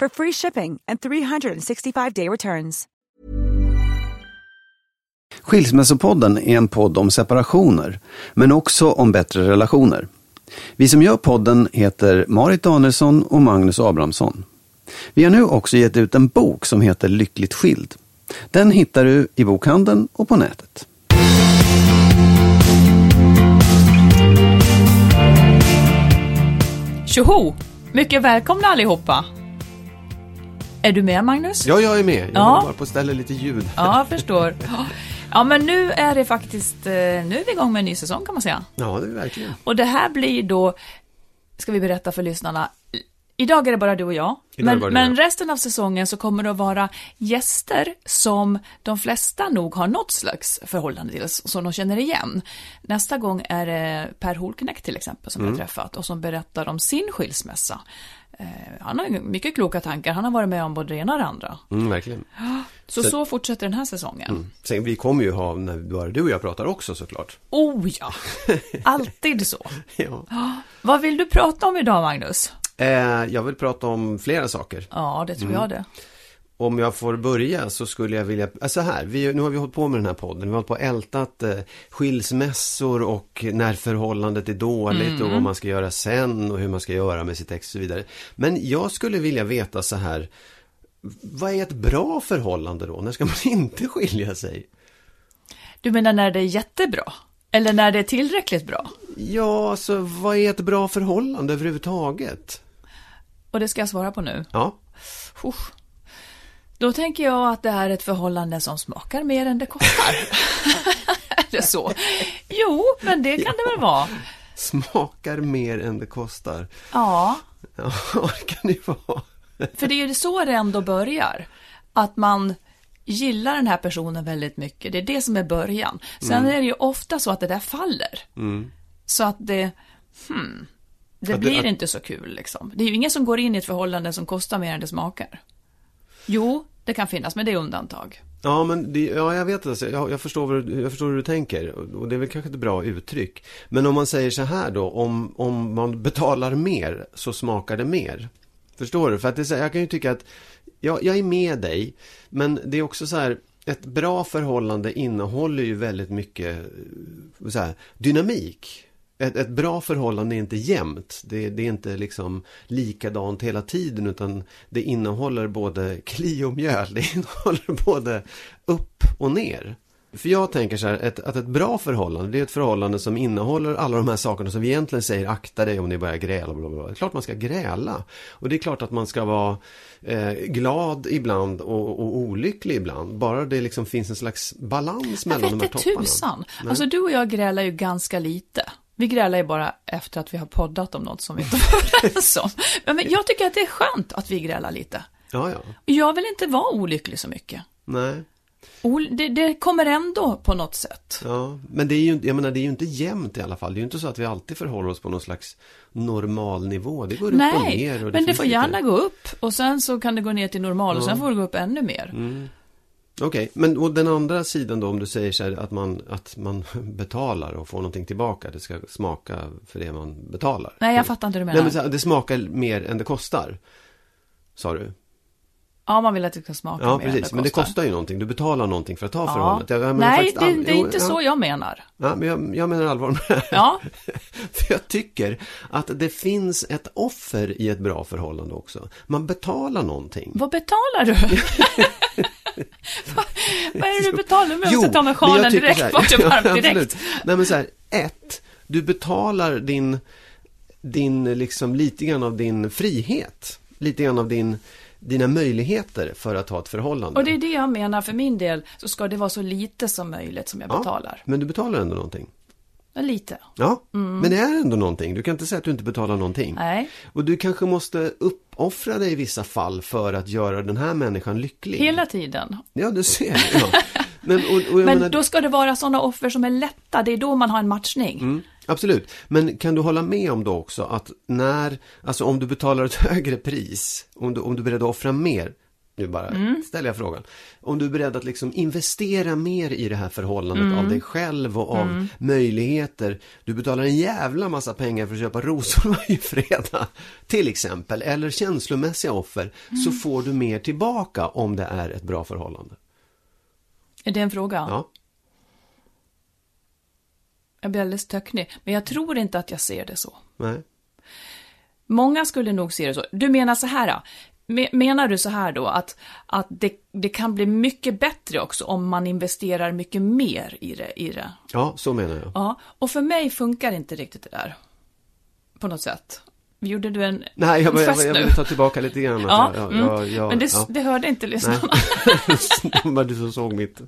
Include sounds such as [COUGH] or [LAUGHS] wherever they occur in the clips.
for free shipping and 365-day returns. Skilsmässopodden är en podd om separationer, men också om bättre relationer. Vi som gör podden heter Marit Danielsson och Magnus Abrahamsson. Vi har nu också gett ut en bok som heter Lyckligt skild. Den hittar du i bokhandeln och på nätet. Tjoho! Mycket välkomna allihopa! Är du med Magnus? Ja, jag är med. Jag Ja. bara på att ställa lite ljud. Ja, jag förstår. Ja, men nu är det faktiskt, eh, nu är vi igång med en ny säsong kan man säga. Ja, det är verkligen. Och det här blir då, ska vi berätta för lyssnarna, idag är det bara du och jag. Men, men resten av säsongen så kommer det att vara gäster som de flesta nog har något slags förhållande till, som de känner igen. Nästa gång är det Per Holknekt till exempel som Mm. jag har träffat och som berättar om sin skilsmässa. Eh, Han har mycket kloka tankar, han har varit med om både det ena och det andra. Mm, verkligen. Så Så- så fortsätter den här säsongen. Sen, vi kommer ju ha, när bara du och jag pratar också såklart. Oh ja, [LAUGHS] alltid så. Ja. Vad vill du prata om idag Magnus? Eh, jag vill prata om flera saker. Ja, det tror Mm. jag det. Om jag får börja så skulle jag vilja, alltså här, vi, nu har vi hållit på med den här podden, vi har hållit på och ältat eh, skilsmässor och när förhållandet är dåligt och vad man ska göra sen och hur man ska göra med sitt ex och så vidare. Men jag skulle vilja veta så här, vad är ett bra förhållande då? När ska man [LAUGHS] inte skilja sig? Du menar när det är jättebra? Eller när det är tillräckligt bra? Ja, alltså vad är ett bra förhållande överhuvudtaget? Och det ska jag svara på nu. Ja, Usch. Då tänker jag att det är ett förhållande som smakar mer än det kostar. [LAUGHS] är det så? Jo, men det kan det väl vara. smakar mer än det kostar. Ja, Ja, det kan det vara. för det är ju så det ändå börjar. Att man gillar den här personen väldigt mycket. Det är det som är början. Sen är det ju ofta så att det där faller. Så att det, hmm, det Att det- blir att- inte så kul liksom. Det är ju ingen som går in i ett förhållande som kostar mer än det smakar. Jo, det kan finnas, men det är undantag. Ja, men det, ja, jag vet alltså, jag, jag, förstår vad, du- jag förstår hur du tänker och det är väl kanske ett bra uttryck. Men om man säger så här då, om, om man betalar mer så smakar det mer. Förstår du? För att det, är så här, jag kan ju tycka att ja, jag är med dig, men det är också så här, ett bra förhållande innehåller ju väldigt mycket eh, så här, dynamik. Ett, ett bra förhållande är inte jämnt. Det, det är inte liksom likadant hela tiden utan det innehåller både kli och mjöl. Det [LAUGHS] innehåller både upp och ner. För jag tänker så här, ett, att ett bra förhållande, det är ett förhållande som innehåller alla de här sakerna som vi egentligen säger akta dig om ni börjar gräla. Bla bla bla. Det är klart man ska gräla. Och det är klart att man ska vara eh, glad ibland och, och olycklig ibland. Bara det liksom finns en slags balans Jag mellan de här topparna. tusan. Alltså du och jag grälar ju ganska lite. Vi grälar ju bara efter att vi har poddat om något som vi inte [LAUGHS] var överens om. Men jag tycker att det är skönt att vi grälar lite. Ja, ja. Jag vill inte vara olycklig så mycket. Nej. Det, det kommer ändå på något sätt. Ja, men det är ju, jag menar, det är ju inte jämnt i alla fall. Det är ju inte så att vi alltid förhåller oss på någon slags normal nivå. Det går upp och Nej, ner. Och men det får lite- gärna gå upp och sen så kan det gå ner till normal och sen får det gå upp ännu mer. Mm. Okej, men och den andra sidan då om du säger så här att man, att man [LAUGHS] betalar och får någonting tillbaka. Det ska smaka för det man betalar. Nej, jag fattar inte hur du Nej, menar. men så här, det smakar mer än det kostar. Sa du? Ja, man vill att det ska smaka Ja, mer än precis. Men det kostar ju någonting. Du betalar någonting för att ha Ja. förhållandet. Jag Nej, det, all- det är jo, inte ja. så jag menar. Ja, men jag, jag menar allvar med det här. Ja, [LAUGHS] För jag tycker att det finns ett offer i ett bra förhållande också. Man betalar någonting. vad betalar du? [LAUGHS] [LAUGHS] vad, vad är det du betalar? Nu måste jag ta med sjalen direkt här- bort varmt absolut. direkt. Nej men så här, ett, du betalar din, din liksom lite grann av din frihet. Lite grann av din, dina möjligheter för att ha ett förhållande. Och det är det jag menar, för min del så ska det vara så lite som möjligt som jag Ja, betalar. Men du betalar ändå någonting. Lite. Ja, men det är ändå någonting. Du kan inte säga att du inte betalar någonting. Mm. Nej. Och du kanske måste uppoffra dig i vissa fall för att göra den här människan lycklig. Hela tiden. Ja, du ser. Ja. Men, och, och jag Men menar, då ska det vara sådana offer som är lätta, det är då man har en matchning. Mm, absolut. Men kan du hålla med om då också att när, alltså om du betalar ett [LAUGHS] högre pris, om du, om du är beredd att offra mer, nu bara Mm. ställer jag frågan, om du är beredd att liksom investera mer i det här förhållandet Mm. av dig själv och av möjligheter, du betalar en jävla massa pengar för att köpa rosor [LAUGHS] varje fredag, till exempel, eller känslomässiga offer, så Mm. får du mer tillbaka om det är ett bra förhållande. Är det en fråga? Ja. Jag blir alldeles töcknig. Men jag tror inte att jag ser det så. Nej. Många skulle nog se det så. Du menar så här, menar du så här då att, att det, det kan bli mycket bättre också om man investerar mycket mer i det? I det? Ja, så menar jag. Ja, och för mig funkar inte riktigt det där. På något sätt. Gjorde du en Nej, jag, jag, gest jag, nu? vill ta tillbaka lite grann. att Ja, jag, mm. jag, jag, men det, ja. det hörde inte lyssnarna. [LAUGHS] var du som såg mitt.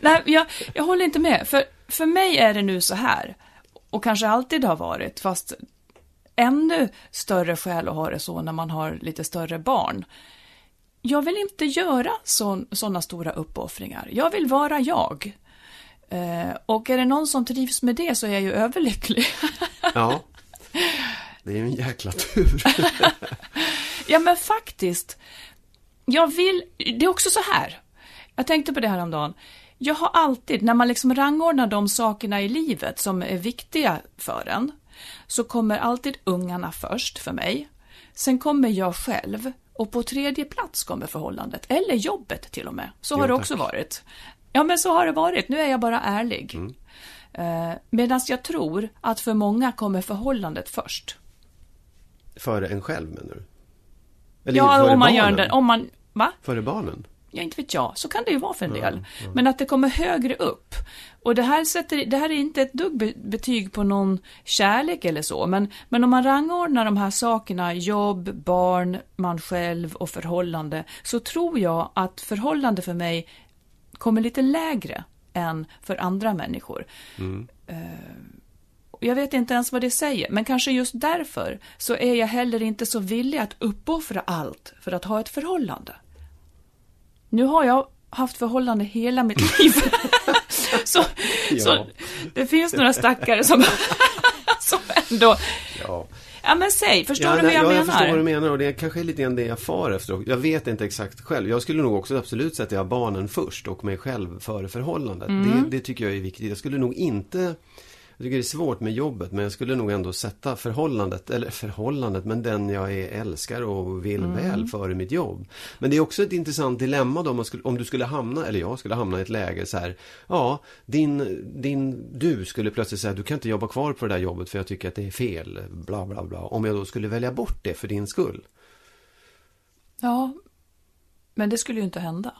Nej, jag, jag håller inte med. För, för mig är det nu så här, och kanske alltid har varit, fast ännu större skäl att ha det så när man har lite större barn. Jag vill inte göra sådana stora uppoffringar. Jag vill vara jag. Eh, och är det någon som trivs med det så är jag ju överlycklig. [LAUGHS] Ja. Det är ju en jäkla tur. [LAUGHS] Ja, men faktiskt. Jag vill, det är också så här. Jag tänkte på det här om dagen. Jag har alltid, när man liksom rangordnar de sakerna i livet som är viktiga för en, så kommer alltid ungarna först för mig. Sen kommer jag själv och på tredje plats kommer förhållandet, eller jobbet till och med. Så har Jo, det tack. också varit. Ja, men så har det varit. Nu är jag bara ärlig. Mm. Eh, Medan jag tror att för många kommer förhållandet först. Före en själv menar du? Eller Ja, före om man gör barnen? den, om man, va? Före barnen? Ja, inte vet jag. Så kan det ju vara för en del. Men att det kommer högre upp. Och det här, sätter, det här är inte ett dugg be- betyg på någon kärlek eller så. Men, men om man rangordnar de här sakerna, jobb, barn, man själv och förhållande, så tror jag att förhållande för mig kommer lite lägre än för andra människor. Eh, jag vet inte ens vad det säger, men kanske just därför så är jag heller inte så villig att uppoffra allt för att ha ett förhållande. Nu har jag haft förhållande hela mitt [LAUGHS] liv. [LAUGHS] så, Ja. så det finns några stackare som, [LAUGHS] som ändå... Ja. Ja men säg, förstår ja, du nej, jag ja, menar? jag förstår vad du menar och det är kanske är lite grann det jag far efter. Jag vet inte exakt själv. Jag skulle nog också absolut sätta barnen först och mig själv före förhållandet. Mm. Det, det tycker jag är viktigt. Jag skulle nog inte jag tycker det är svårt med jobbet men jag skulle nog ändå sätta förhållandet, eller förhållandet, men den jag är, älskar och vill Mm. väl före mitt jobb. Men det är också ett intressant dilemma då om, skulle, om du skulle hamna, eller jag skulle hamna i ett läge så här, ja, din, din, du skulle plötsligt säga du kan inte jobba kvar på det där jobbet för jag tycker att det är fel, bla bla bla. Om jag då skulle välja bort det för din skull. Ja, men det skulle ju inte hända.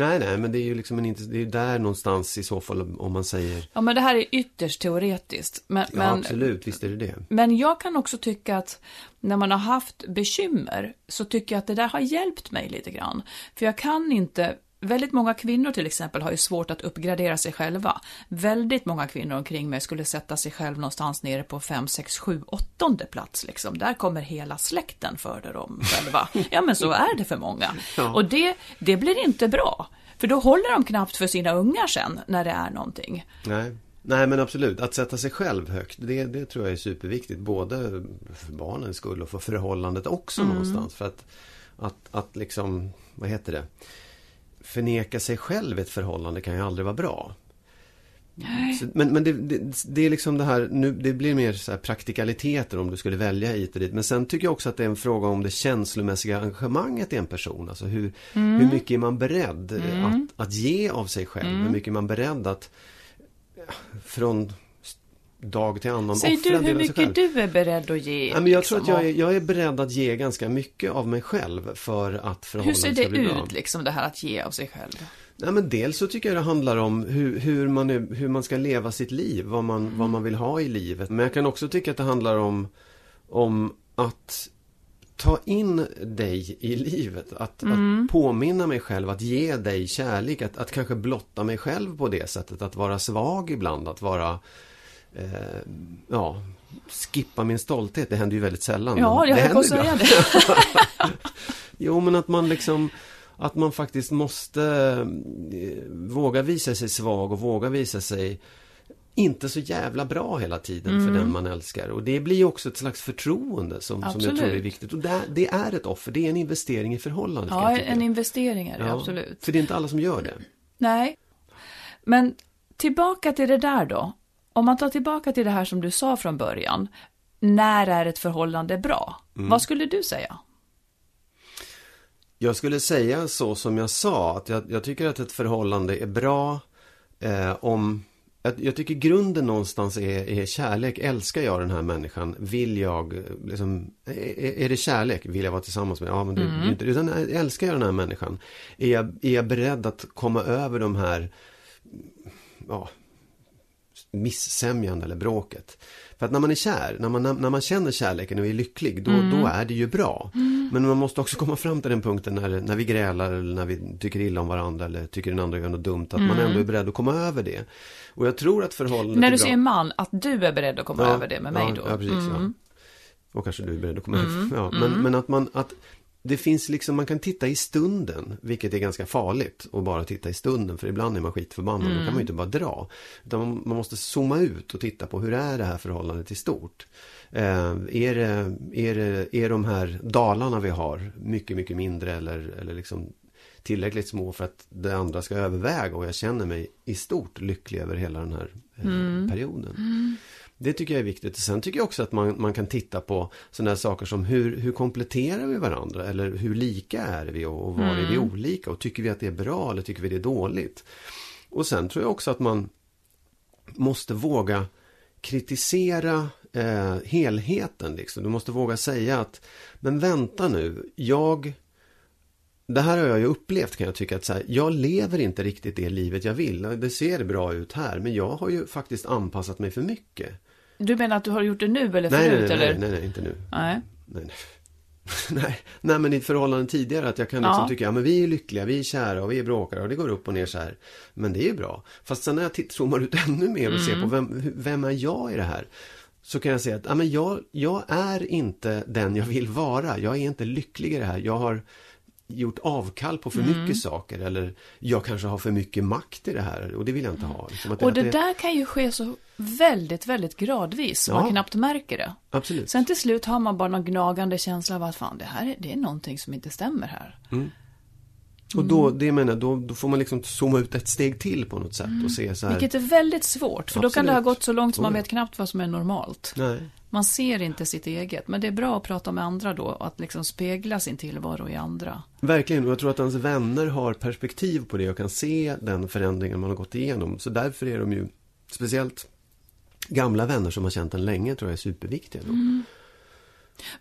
Nej, nej, men det är ju liksom en, det är där någonstans i så fall om man säger, Ja, men det här är ytterst teoretiskt. Men, ja men, absolut, visst är det det. men jag kan också tycka att när man har haft bekymmer så tycker jag att det där har hjälpt mig lite grann. För jag kan inte Väldigt många kvinnor till exempel har ju svårt att uppgradera sig själva. Väldigt många kvinnor omkring mig skulle sätta sig själv någonstans nere på 5, 6, 7, åttonde plats liksom. Där kommer hela släkten före dem själva. [LAUGHS] Ja men så är det för många. Och det, det blir inte bra. För då håller de knappt för sina ungar sen när det är någonting. Nej. Nej men absolut, att sätta sig själv högt det, det tror jag är superviktigt Både för barnens skull och för förhållandet också Mm. någonstans För att, att, att liksom, vad heter det Förneka sig själv i ett förhållande kan ju aldrig vara bra så, men men det, det, det är liksom det här, nu, det blir mer så här praktikaliteter om du skulle välja hit och dit. Men sen tycker jag också att det är en fråga om det känslomässiga engagemanget i en person. Alltså hur, Mm. hur mycket är man beredd att, att ge av sig själv? Mm. Hur mycket är man beredd att från dag till annan Säg offra du hur mycket du är beredd att ge. Ja, men jag liksom, tror att jag är, jag är beredd att ge ganska mycket av mig själv för att Hur förhållandet ser ska det bli bra. ut, liksom det här att ge av sig själv? Nej, men dels så tycker jag det handlar om hur, hur, man, är, hur man ska leva sitt liv, vad man, vad man vill ha i livet. Men jag kan också tycka att det handlar om, om att ta in dig i livet. Att, att påminna mig själv, att ge dig kärlek, att, att kanske blotta mig själv på det sättet. Att vara svag ibland, att vara eh, Ja, skippa min stolthet. Det händer ju väldigt sällan. Ja, jag höll på att säga det. [LAUGHS] Jo, men att man liksom att man faktiskt måste eh, våga visa sig svag och våga visa sig inte så jävla bra hela tiden Mm. för den man älskar. Och det blir också ett slags förtroende som, som jag tror är viktigt. Och det, det är ett offer, det är en investering i förhållandet. Ja, en investering är det, Ja, absolut. För det är inte alla som gör det. Nej. Men tillbaka till det där då. Om man tar tillbaka till det här som du sa från början. När är ett förhållande bra? Mm. Vad skulle du säga? Jag skulle säga så som jag sa, att jag, jag tycker att ett förhållande är bra eh, om jag, jag tycker grunden någonstans är, är kärlek. Älskar jag den här människan? Vill jag, eh, liksom, är, är det kärlek? Vill jag vara tillsammans med? Ja, men det, det är inte, utan älskar jag den här människan? Är jag, är jag beredd att komma över de här, ja, missämjan eller bråket. För att när man är kär, när man, när man känner kärleken och är lycklig, då, då är det ju bra. Men man måste också komma fram till den punkten när, när vi grälar eller när vi tycker illa om varandra eller tycker den andra gör något dumt, att man ändå är beredd att komma över det. Och jag tror att förhållandet När är du säger man, att du är beredd att komma över det med mig ja, då? Mm. Ja, precis. Ja. Och kanske du är beredd att komma över. Ja, men, men att man, att det finns liksom, man kan titta i stunden, vilket är ganska farligt att bara titta i stunden, för ibland är man skitförbannad, då kan man ju inte bara dra. Utan man, måste zooma ut och titta på hur är det här förhållandet i stort. Eh, är, det, är, det, är de här dalarna vi har mycket, mycket mindre eller, eller liksom tillräckligt små för att det andra ska överväga och jag känner mig i stort lycklig över hela den här eh, perioden. Det tycker jag är viktigt. Sen tycker jag också att man, man kan titta på sådana saker som hur, hur kompletterar vi varandra? Eller hur lika är vi och, och var är vi olika? Och tycker vi att det är bra eller tycker vi det är dåligt? Och sen tror jag också att man måste våga kritisera eh, helheten. Liksom. Du måste våga säga att, men vänta nu, jag det här har jag ju upplevt kan jag tycka att så här, jag lever inte riktigt det livet jag vill. Det ser bra ut här men jag har ju faktiskt anpassat mig för mycket. Du menar att du har gjort det nu eller Nej, förut? nej, nej, eller? nej, nej, inte nu. nej. Nej, nej. [LAUGHS] nej, nej, men i förhållande tidigare att jag kan liksom Ja. tycka, ja men vi är lyckliga, vi är kära och vi är bråkare och det går upp och ner så här. Men det är ju bra. Fast sen när jag zoomar ut [LAUGHS] ännu mer och ser Mm. på vem, vem är jag i det här? Så kan jag säga att, ja men jag, jag är inte den jag vill vara. Jag är inte lycklig i det här. Jag har gjort avkall på för Mm. mycket saker eller jag kanske har för mycket makt i det här och det vill jag inte ha. Liksom Och att det där kan ju ske så väldigt, väldigt gradvis, så Ja. man knappt märker det. Absolut. Sen till slut har man bara någon gnagande känsla av att fan, det här är, det är någonting som inte stämmer här. Och då, det menar då, då får man liksom zooma ut ett steg till på något sätt och se så här. Vilket är väldigt svårt, för då kan det ha Absolut. gått så långt som man vet knappt vad som är normalt. Nej. Man ser inte sitt eget, men det är bra att prata med andra då, och att liksom spegla sin tillvaro i andra. Verkligen, och jag tror att ens vänner har perspektiv på det och kan se den förändringen man har gått igenom. Så därför är de ju, speciellt gamla vänner som har känt en länge, tror jag är superviktiga. Då.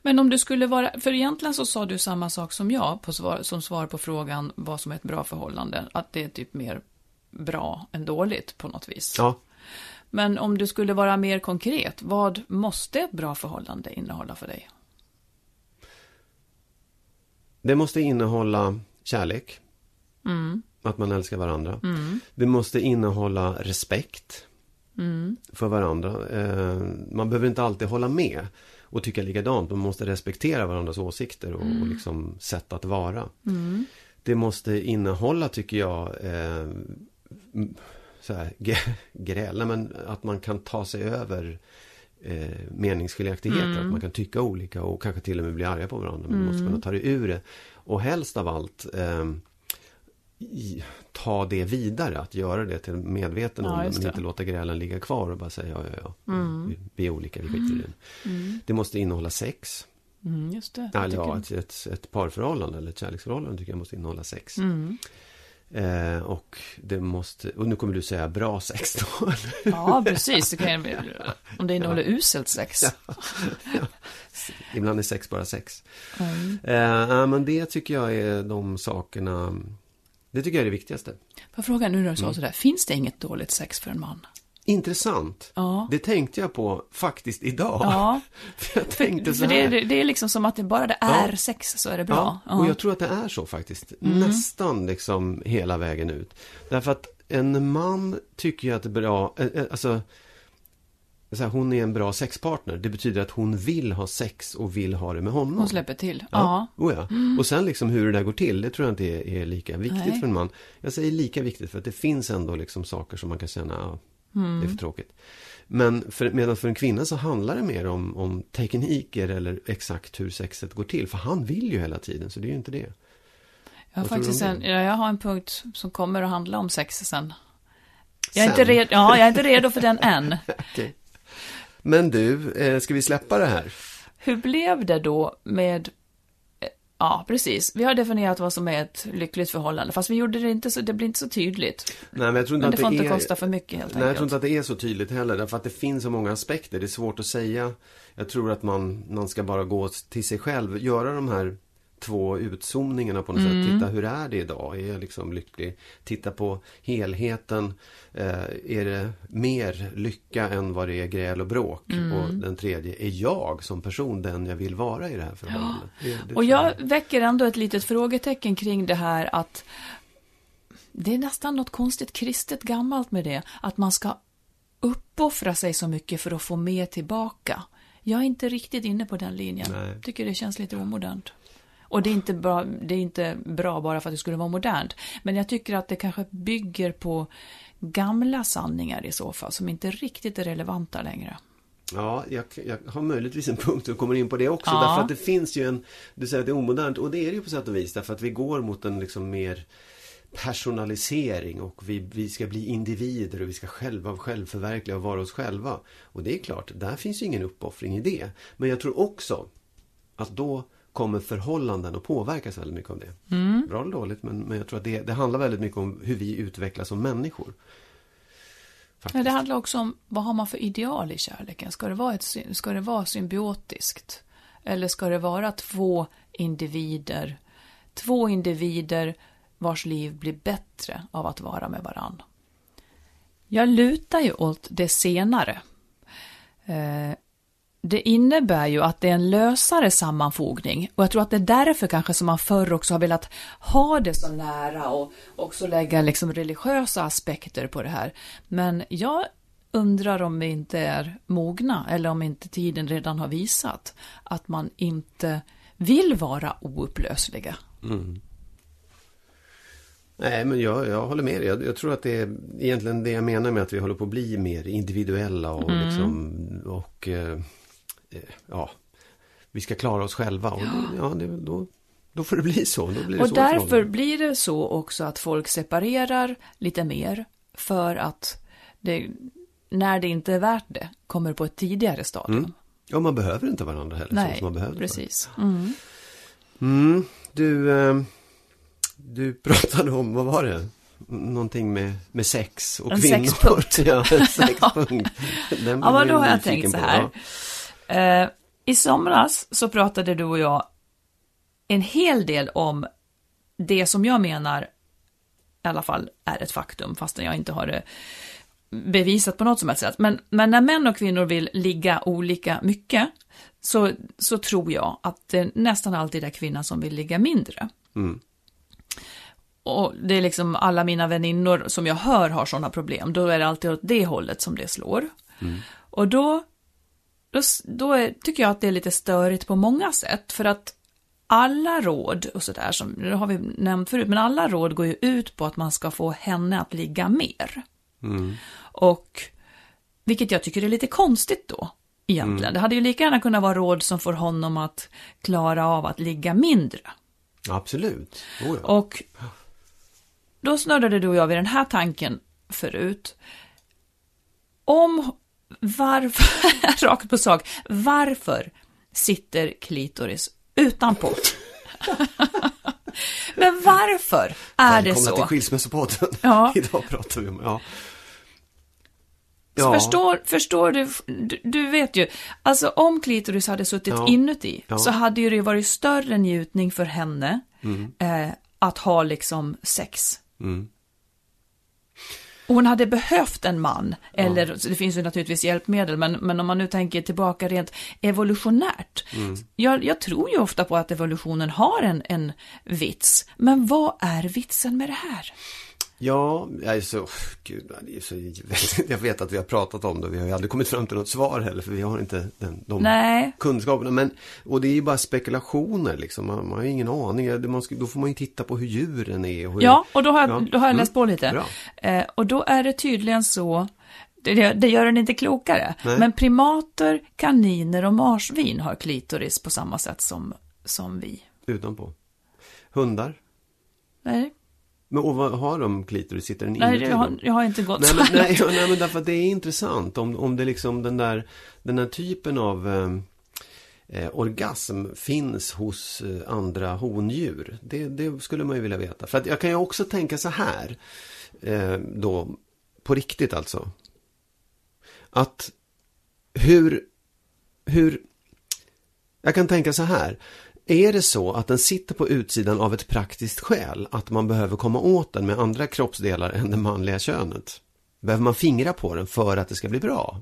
Men om du skulle vara, för egentligen så sa du samma sak som jag på svar, som svar på frågan vad som är ett bra förhållande, att det är typ mer bra än dåligt på något vis. Ja, Men om du skulle vara mer konkret, vad måste ett bra förhållande innehålla för dig? det måste innehålla kärlek. Att man älskar varandra. Det måste innehålla respekt för varandra. Eh, man behöver inte alltid hålla med och tycka likadant. Man måste respektera varandras åsikter och, och liksom sätt att vara. Det det måste innehålla, tycker jag, eh, så här, gräl, men att man kan ta sig över eh, meningsskiljaktigheter, att man kan tycka olika och kanske till och med bli arga på varandra. Men man måste kunna ta det ur det. Och helst av allt eh, i, ta det vidare, att göra det till medveten Ja, om det, men inte låta grälen ligga kvar och bara säga ja, ja, ja, vi, vi är olika, vi skiter i det. Det måste innehålla sex. Mm, just det. Eller ja, ett, ett, ett parförhållande eller ett kärleksförhållande tycker jag måste innehålla sex. Mm. Eh, och det måste, och nu kommer du säga bra sex då. Ja, precis. Det kan om det innehåller uselt sex. Ibland är sex bara sex. Mm. Eh, ja, men det tycker jag är de sakerna, det tycker jag är det viktigaste. Får jag fråga nu när du Mm. sa sådär, finns det inget dåligt sex för en man? Intressant. Ja. Det tänkte jag på faktiskt idag. Ja, [LAUGHS] För jag tänkte så här. det, det är liksom som att det bara det är sex så är det bra. Ja, och jag tror att det är så faktiskt. Mm. Nästan liksom hela vägen ut. Därför att en man tycker ju att det är bra, eh, eh, alltså så här, hon är en bra sexpartner. Det betyder att hon vill ha sex och vill ha det med honom. Hon släpper till. Ja, Ja. oh ja. Och sen liksom hur det där går till, det tror jag inte är, är lika viktigt Nej. för en man. Jag säger lika viktigt för att det finns ändå liksom saker som man kan känna, ja, det är Mm. för tråkigt. Men för, medan för en kvinna så handlar det mer om, om tekniker eller exakt hur sexet går till. För han vill ju hela tiden, så det är ju inte det. Jag har Vad faktiskt en, jag har en punkt som kommer att handla om sex sen. Jag är, Sen. inte redo, ja, jag är inte redo för den [LAUGHS] än. Okej. Men du, eh, ska vi släppa det här? Hur blev det då med Ja, precis. Vi har definierat vad som är ett lyckligt förhållande, fast vi gjorde det inte så, det blir inte så tydligt. Nej, men jag tror inte Men det att får det inte är... kosta för mycket helt Nej, jag tror enkelt. inte att det är så tydligt heller, därför att det finns så många aspekter. Det är svårt att säga. Jag tror att man, man ska bara gå till sig själv, göra de här två utzoomningarna på något Mm. sätt. Titta, hur är det idag? Är jag liksom lycklig? Titta på helheten. Eh, är det mer lycka än vad det är gräl och bråk? Mm. Och den tredje, är jag som person den jag vill vara i det här förhållandet? Det, det Och tror jag väcker ändå ett litet frågetecken kring det här att det är nästan något konstigt kristet gammalt med det, att man ska uppoffra sig så mycket för att få mer tillbaka. Jag är inte riktigt inne på den linjen. Nej. Tycker det känns lite omodernt. Och det är, inte bra, det är inte bra bara för att det skulle vara modernt. Men jag tycker att det kanske bygger på gamla sanningar i så fall, som inte riktigt är relevanta längre. Ja, jag, jag har möjligtvis en punkt och kommer in på det också. Ja. Därför att det finns ju en, du säger att det är omodernt och det är det ju på sätt och vis. Därför att vi går mot en liksom mer personalisering och vi, vi ska bli individer och vi ska själva självförverkliga och vara oss själva. Och det är klart, där finns ju ingen uppoffring i det. Men jag tror också att då kommer förhållanden att påverkas väldigt mycket av det. Bra eller dåligt, men, men jag tror att det, det handlar väldigt mycket om hur vi utvecklas som människor. Faktiskt. det handlar också om vad har man för ideal i kärleken? Ska det vara, ett, ska det vara symbiotiskt? Eller ska det vara två individer, två individer vars liv blir bättre av att vara med varann? Jag lutar ju åt det senare. Det innebär ju att det är en lösare sammanfogning och jag tror att det är därför kanske som man förr också har velat ha det så nära och också lägga liksom religiösa aspekter på det här. Men jag undrar om vi inte är mogna eller om inte tiden redan har visat att man inte vill vara oupplösliga. Nej, men jag, jag håller med dig. Jag, jag tror att det är egentligen det jag menar med att vi håller på att bli mer individuella och Mm. liksom och eh, ja, vi ska klara oss själva och ja, ja då, då får det bli så. Blir det Och så därför blir det så också att folk separerar lite mer för att det, när det inte är värt det, kommer på ett tidigare stadium. Ja, man behöver inte varandra heller. Nej, som man behövde förr. precis. Mm. Mm, du, eh, du pratade om, vad var det? Någonting med, med sex och En kvinnor. sexpunkt. [LAUGHS] ja, en sexpunkt. [LAUGHS] Ja, men då har jag tänkt så på, här. ja. Eh, I somras så pratade du och jag en hel del om det som jag menar i alla fall är ett faktum, fastän jag inte har det bevisat på något som helst sätt. Men, men när män och kvinnor vill ligga olika mycket så, så tror jag att det nästan alltid är kvinnan som vill ligga mindre. Mm. Och det är liksom alla mina väninnor som jag hör har sådana problem, då är det alltid åt det hållet som det slår. Och då, då, då är, tycker jag att det är lite störigt på många sätt, för att alla råd och sådär, som det har vi nämnt förut, men alla råd går ju ut på att man ska få henne att ligga mer. Och vilket jag tycker är lite konstigt då, egentligen. Det hade ju lika gärna kunnat vara råd som får honom att klara av att ligga mindre. Absolut. Oh, ja. Och då snurrade du och jag vid den här tanken förut. Om varför, [LAUGHS] rakt på sak, varför sitter klitoris utanpå? [LAUGHS] Men varför är det Välkomna till så? Skilsmässopodden. Ja. [LAUGHS] Idag pratar vi om, ja. Ja. Förstår, förstår du, du, du vet ju, alltså om klitoris hade suttit Ja. inuti Ja. så hade ju det varit större njutning för henne Mm. eh, att ha liksom sex. Och Hon hade behövt en man, eller så det finns ju naturligtvis hjälpmedel, men, men om man nu tänker tillbaka rent evolutionärt. Mm. Jag, jag tror ju ofta på att evolutionen har en, en vits, men vad är vitsen med det här? Ja, jag är så, gud, det är så, [LAUGHS] jag vet att vi har pratat om det, vi har ju aldrig kommit fram till något svar heller, för vi har inte den, de Nej. kunskaperna. Men, och det är ju bara spekulationer liksom, man, man har ju ingen aning. Man ska, då får man ju titta på hur djuren är. Och hur, Ja, och då har jag, Ja. då har jag Mm. läst på lite. Eh, och då är det tydligen så, det, det gör den inte klokare, Nej. men primater, kaniner och marsvin har klitoris på samma sätt som, som vi. Utanpå. Hundar. Nej, Men och vad har de klitoris? Sitter den nej inuti? jag, har, jag har inte gått Nej så men, här nej, ja, nej, men därför att det är intressant om, om det liksom den där, den här typen av eh, eh, orgasm finns hos eh, andra hondjur. Det, det skulle man ju vilja veta. För att jag kan ju också tänka så här, eh, då, på riktigt alltså. Att hur, hur, jag kan tänka så här. Är det så att den sitter på utsidan av ett praktiskt skäl, att man behöver komma åt den med andra kroppsdelar än det manliga könet? Behöver man fingra på den för att det ska bli bra?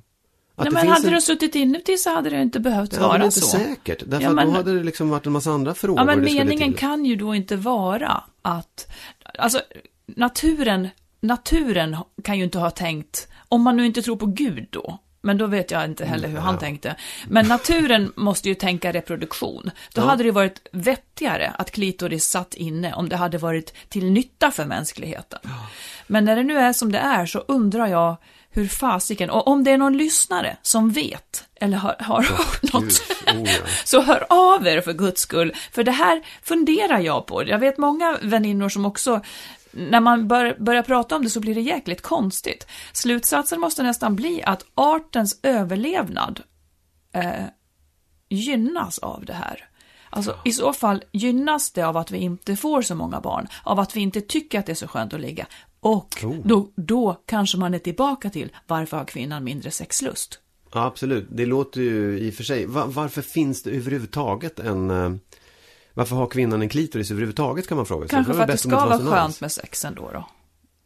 Att Nej, men hade en- du suttit inuti så hade det inte behövt Ja, men vara inte så. säkert. Därför Ja, men- då hade det liksom varit en massa andra frågor Ja, men meningen kan ju då inte vara att, alltså naturen, naturen kan ju inte ha tänkt, om man nu inte tror på Gud då, men då vet jag inte heller hur han tänkte. Men naturen [LAUGHS] måste ju tänka reproduktion. Då hade det varit vettigare att klitoris satt inne om det hade varit till nytta för mänskligheten. Men när det nu är som det är så undrar jag hur fasiken, och om det är någon lyssnare som vet, eller har, har hört [LAUGHS] något, oh ja. [LAUGHS] så hör av er för guds skull. För det här funderar jag på. Jag vet många väninnor som också, när man bör, börjar prata om det så blir det jäkligt konstigt. Slutsatsen måste nästan bli att artens överlevnad eh, gynnas av det här. Alltså i så fall gynnas det av att vi inte får så många barn, av att vi inte tycker att det är så skönt att ligga. Och då, då kanske man är tillbaka till varför har kvinnan mindre sexlust? Ja, absolut. Det låter ju i och för sig. Va- varför finns det överhuvudtaget en... Varför har kvinnan en klitoris överhuvudtaget kan man fråga sig. Kanske för att det ska vara skönt alls. med sex ändå då.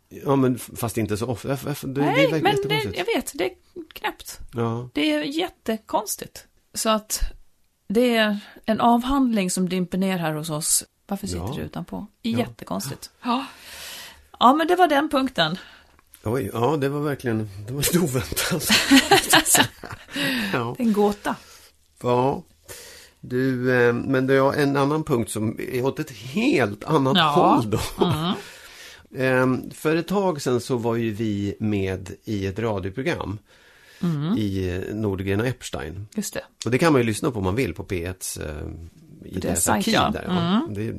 Ja, men fast inte så ofta. Det, det Nej, verkar men det, jag vet, det är knäppt. Ja. Det är jättekonstigt. Så att det är en avhandling som dimper ner här hos oss. Varför sitter Ja. du utanpå? Jättekonstigt. [GASPS] Ja. ja, men det var den punkten. Oj, ja, det var verkligen... Det var lite oväntat. [LAUGHS] ja. Det är en gåta. ja. Du, eh, men det är en annan punkt som är åt ett helt annat Ja. håll då. [LAUGHS] [LAUGHS] Eh, För ett tag sedan så var ju vi med i ett radioprogram i eh, Nordgren och Epstein. Just det. Och det kan man ju lyssna på om man vill på P1s eh, i deras deras arkiv. ja. Där, ja. Det,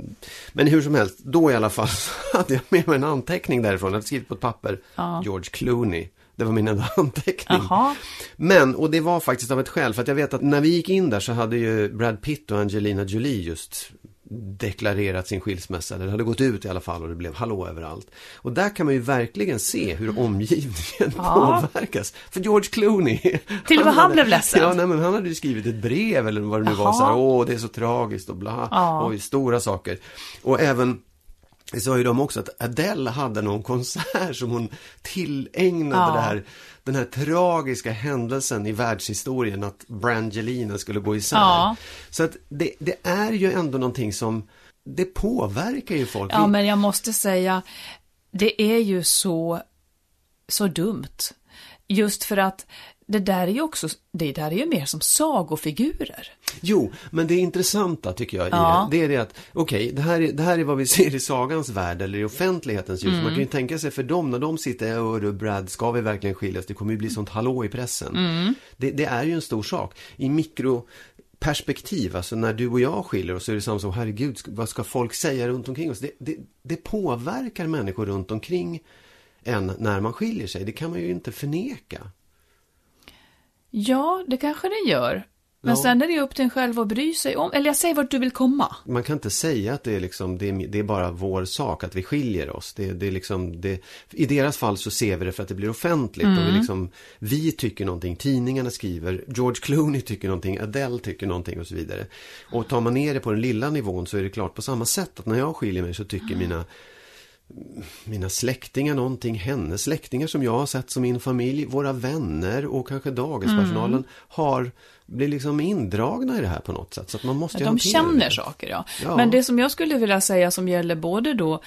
men hur som helst, då i alla fall [LAUGHS] hade jag med mig en anteckning därifrån. Jag hade skrivit på ett papper, George Clooney. Det var min enda [LAUGHS] anteckning. Jaha. Men, och det var faktiskt av ett skäl, för att jag vet att när vi gick in där så hade ju Brad Pitt och Angelina Jolie just deklarerat sin skilsmässa, det hade gått ut i alla fall och det blev hallå överallt. Och där kan man ju verkligen se hur omgivningen Ja. påverkas. För George Clooney. Till och med han blev ledsen. Ja, nej, men han hade ju skrivit ett brev eller vad det nu var, Jaha. så här, åh det är så tragiskt och bla, Ja. oj, stora saker. Och även sa ju de också att Adele hade någon konsert som hon tillägnade Ja. det här, den här tragiska händelsen i världshistorien att Brangelina skulle gå isär. Ja. Så att det, det är ju ändå någonting som, det påverkar ju folk. Ja, men jag måste säga, det är ju så, så dumt. Just för att det där är ju också, det där är ju mer som sagofigurer. Jo, men det intressanta tycker jag Ja. det, det är det att, okej, det, här är, det här är vad vi [LAUGHS] ser i sagans värld eller i offentlighetens ljus. Man kan ju tänka sig för dem, när de sitter, du Brad, ska vi verkligen skiljas? Det kommer ju bli sånt hallå i pressen. Det, det är ju en stor sak. I mikroperspektiv, alltså när du och jag skiljer oss så är det samma som, herregud, vad ska folk säga runt omkring oss? Det, det, det påverkar människor runt omkring en när man skiljer sig. Det kan man ju inte förneka. Ja, det kanske det gör. Men Ja. sen är det upp till en själv att bry sig om, eller jag säger vart du vill komma. Man kan inte säga att det är, liksom, det är, det är bara vår sak att vi skiljer oss. Det, det är liksom, det, I deras fall så ser vi det för att det blir offentligt. Och vi, liksom, vi tycker någonting, tidningarna skriver, George Clooney tycker någonting, Adele tycker någonting och så vidare. Och tar man ner det på den lilla nivån så är det klart på samma sätt att när jag skiljer mig så tycker mina mina släktingar någonting, hennes släktingar som jag har sett som min familj, våra vänner och kanske dagispersonalen har blir liksom indragna i det här på något sätt. Så att man måste ju De känner det. saker, ja. Ja. Men det som jag skulle vilja säga som gäller både då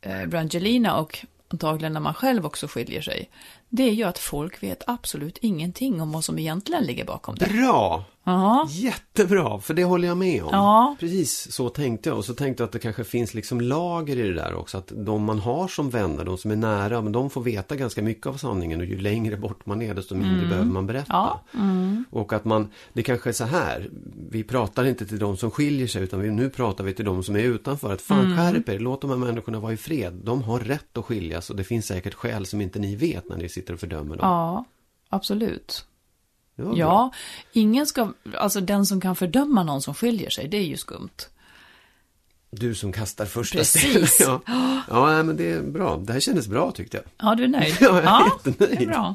eh, Brangelina och antagligen när man själv också skiljer sig, det är ju att folk vet absolut ingenting om vad som egentligen ligger bakom det. Bra! Ja, Jättebra, för det håller jag med om. Ja. Precis så tänkte jag. Och så tänkte jag att det kanske finns liksom lager i det där också. Att de man har som vänner, de som är nära, men de får veta ganska mycket av sanningen. Och ju längre bort man är, desto mindre behöver man berätta. Mm. Ja. Mm. Och att man, det kanske är så här. Vi pratar inte till de som skiljer sig, utan vi, nu pratar vi till de som är utanför. Att fan Mm. skärp er, låt de här människorna vara i fred. De har rätt att skiljas och det finns säkert skäl som inte ni vet när ni sitter och fördömer dem. ja absolut. Ja, ingen ska, alltså den som kan fördöma någon som skiljer sig, det är ju skumt. Du som kastar första Precis. stenen. Ja, [GASPS] ja men det är bra. Det här kändes bra tyckte jag. Ja, du är nöjd? [LAUGHS] Ja, jag är ja jättenöjd. Det är bra.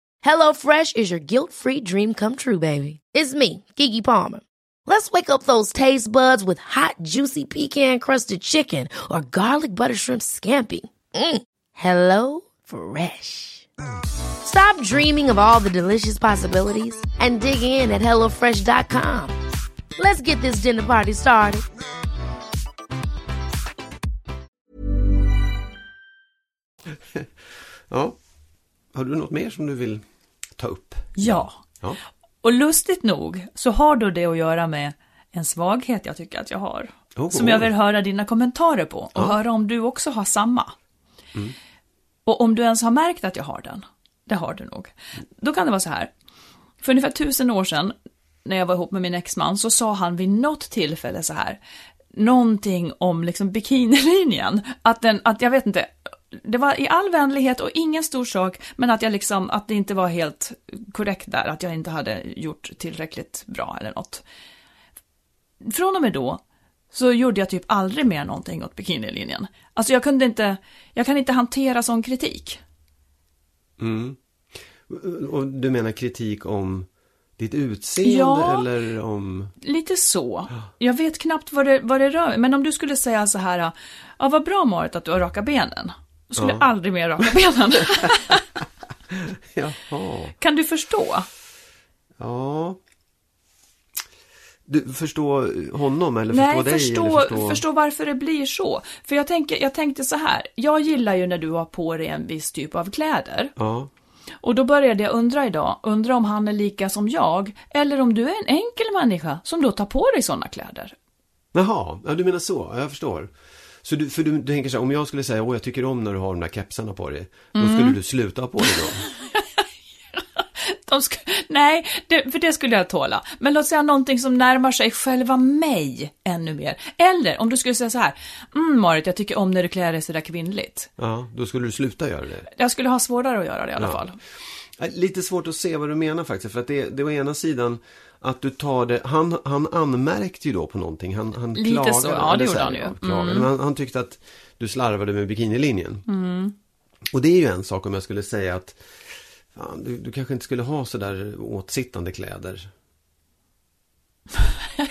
HelloFresh is your guilt-free dream come true, baby. It's me, Kiki Palmer. Let's wake up those taste buds with hot, juicy pecan-crusted chicken or garlic butter shrimp scampi. Mm. Hello Fresh. Stop dreaming of all the delicious possibilities and dig in at HelloFresh.com. Let's get this dinner party started. [LAUGHS] Ja. Har du något mer som du vill ta upp? Ja. Ja. Och lustigt nog så har då det att göra med en svaghet jag tycker att jag har. Oh. Som jag vill höra dina kommentarer på och Ja. höra om du också har samma. Och om du ens har märkt att jag har den. Det har du nog. Då kan det vara så här. För ungefär tusen år sedan, när jag var ihop med min exman, så sa han vid något tillfälle så här. Någonting om liksom bikinilinjen. Att den, att jag vet inte. Det var i all vänlighet och ingen stor sak, men att jag liksom, att det inte var helt korrekt där, att jag inte hade gjort tillräckligt bra eller något. Från och med då så gjorde jag typ aldrig mer någonting åt bikinilinjen. Alltså jag kunde inte, jag kan inte hantera sån kritik. Och du menar kritik om ditt utseende Ja. eller om... Lite så. Jag vet knappt vad det, vad det rör Men om du skulle säga så här, ja vad bra Marit att du har raka benen. Då skulle Ja. aldrig mer raka benen. [LAUGHS] Kan du förstå? ja. Du förstår honom eller Nej, förstår dig? förstå, eller förstå... förstå varför det blir så. För jag, tänker, jag tänkte så här, jag gillar ju när du har på dig en viss typ av kläder. Ja, Och då började jag undra idag, undra om han är lika som jag, eller om du är en enkel människa som då tar på dig sådana kläder. Jaha, ja, du menar så, ja, jag förstår. Så du, för du, du tänker så här, om jag skulle säga, åh jag tycker om när du har de där kepsarna på dig. Då Mm. skulle du sluta på dig dem. [LAUGHS] De Nej, det, för det skulle jag tåla. Men låt säga någonting som närmar sig själva mig ännu mer. Eller om du skulle säga så här, mm Marit, jag tycker om när du klär dig sådär kvinnligt. Ja, då skulle du sluta göra det. Jag skulle ha svårare att göra det i alla Ja. fall. Lite svårt att se vad du menar faktiskt. För att det, det å ena sidan att du tar det, han, han anmärkte ju då på någonting. Han, han Lite klagade. så, ja, det gjorde här, han ju. ja, klagade. Mm. Han, han tyckte att du slarvade med bikinilinjen. Mm. Och det är ju en sak om jag skulle säga att fan, du, du kanske inte skulle ha sådär åtsittande kläder. [LAUGHS]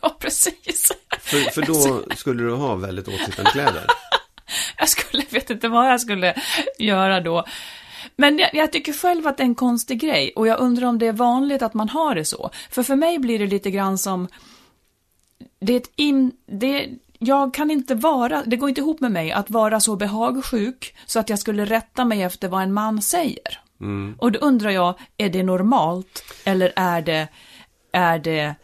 ja, precis. För, för då skulle du ha väldigt åtsittande kläder. [LAUGHS] Jag skulle, vet inte vad jag skulle göra då. Men jag, jag tycker själv att det är en konstig grej och jag undrar om det är vanligt att man har det så. För för mig blir det lite grann som, det är ett in, det, jag kan inte vara, det går inte ihop med mig att vara så behagsjuk så att jag skulle rätta mig efter vad en man säger. Och då undrar jag, är det normalt eller är det, är det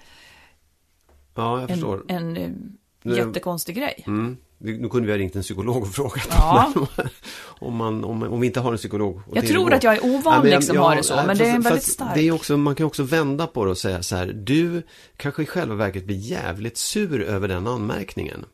Ja, en, en eh, jättekonstig grej? Mm. Nu kunde vi ha ringt en psykolog och frågat. Ja. Men om, man, om, om vi inte har en psykolog. Jag tror att jag är ovanlig som har det så, men det är en väldigt stark. Det är också, man kan också vända på det och säga så här. Du kanske i själva verket blir jävligt sur över den anmärkningen.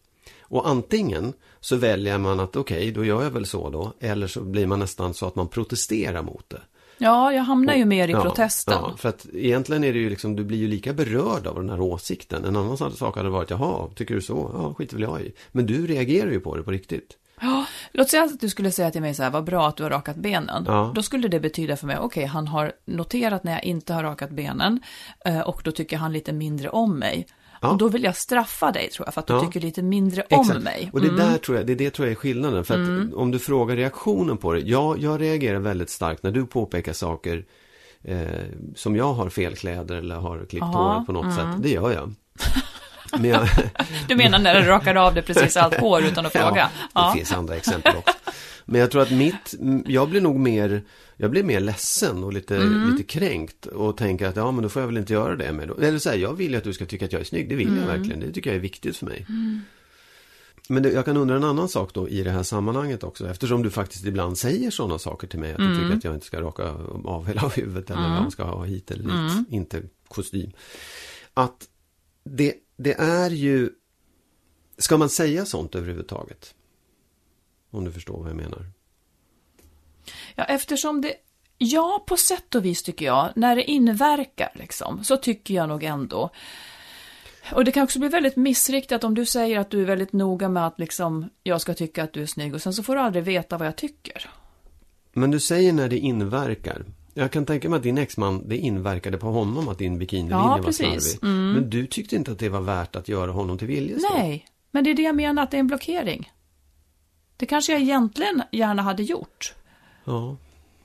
Och antingen så väljer man att okej, då gör jag väl så då. Eller så blir man nästan så att man protesterar mot det. Ja, jag hamnar ju mer i Ja, protesten. Ja, för att egentligen är det ju liksom, du blir ju lika berörd av den här åsikten. En annan sak hade varit, jaha, tycker du så? Ja, skiter väl jag i. Men du reagerar ju på det på riktigt. Ja, låt säga att du skulle säga till mig så här, vad bra att du har rakat benen. Ja. Då skulle det betyda för mig, okej, han har noterat när jag inte har rakat benen eh, och då tycker han lite mindre om mig. Ja. Och då vill jag straffa dig tror jag, för att du Ja. tycker lite mindre om mig. Och det Mm. där tror jag, det är det tror jag är skillnaden. För att om du frågar reaktionen på det. Ja, jag reagerar väldigt starkt när du påpekar saker eh, som jag har fel kläder eller har klippt Aha, hår på något sätt. Det gör jag. [LAUGHS] Men jag, Du menar när du rakar av det precis allt hår utan att fråga? Ja, det finns andra exempel också. [LAUGHS] Men jag tror att mitt, jag blir nog mer, jag blir mer ledsen och lite, Mm. lite kränkt och tänker att ja men då får jag väl inte göra det med. Eller så här, jag vill ju att du ska tycka att jag är snygg, det vill Mm. jag verkligen, det tycker jag är viktigt för mig. Men det, jag kan undra en annan sak då i det här sammanhanget också, eftersom du faktiskt ibland säger sådana saker till mig, att du tycker att jag inte ska raka av hela huvudet eller vad man ska ha hit eller dit, inte kostym. Att det, det är ju, ska man säga sånt överhuvudtaget? Om du förstår vad jag menar. Ja, eftersom det, ja, på sätt och vis tycker jag, när det inverkar liksom, så tycker jag nog ändå. Och det kan också bli väldigt missriktat om du säger att du är väldigt noga med att liksom, jag ska tycka att du är snygg och sen så får du aldrig veta vad jag tycker. Men du säger när det inverkar. Jag kan tänka mig att din exman, det inverkade på honom att din bikinilinje Ja, var slarvig. Men du tyckte inte att det var värt att göra honom till viljes? Nej, men det är det jag menar att det är en blockering. Det kanske jag egentligen gärna hade gjort. Ja.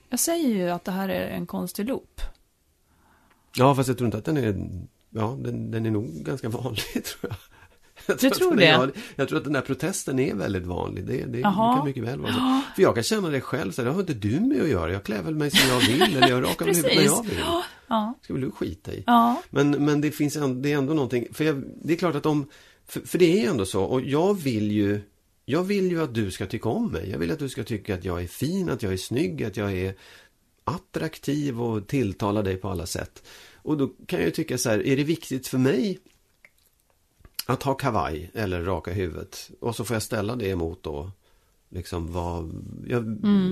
Jag säger ju att det här är en konstig loop. ja, fast jag tror inte att den är, ja, den, den är nog ganska vanlig [LAUGHS] tror jag. jag Du att tror det? är- ja, jag tror att den här protesten är väldigt vanlig. Det, det, kan mycket väl vara så. För jag kan känna det själv, så här, det har inte du med att göra. Jag klär väl mig som jag vill, [LAUGHS] eller jag rakar huvudet när jag vill. Ja, ska väl du skita i. Ja. Men, men det finns ändå, det är ändå någonting, för jag, det är klart att om, för, för det är ju ändå så, och jag vill ju, jag vill ju att du ska tycka om mig. Jag vill att du ska tycka att jag är fin, att jag är snygg, att jag är attraktiv och tilltalar dig på alla sätt. Och då kan jag ju tycka så här, är det viktigt för mig att ha kavaj eller raka huvudet? Och så får jag ställa det emot då, liksom vad, jag,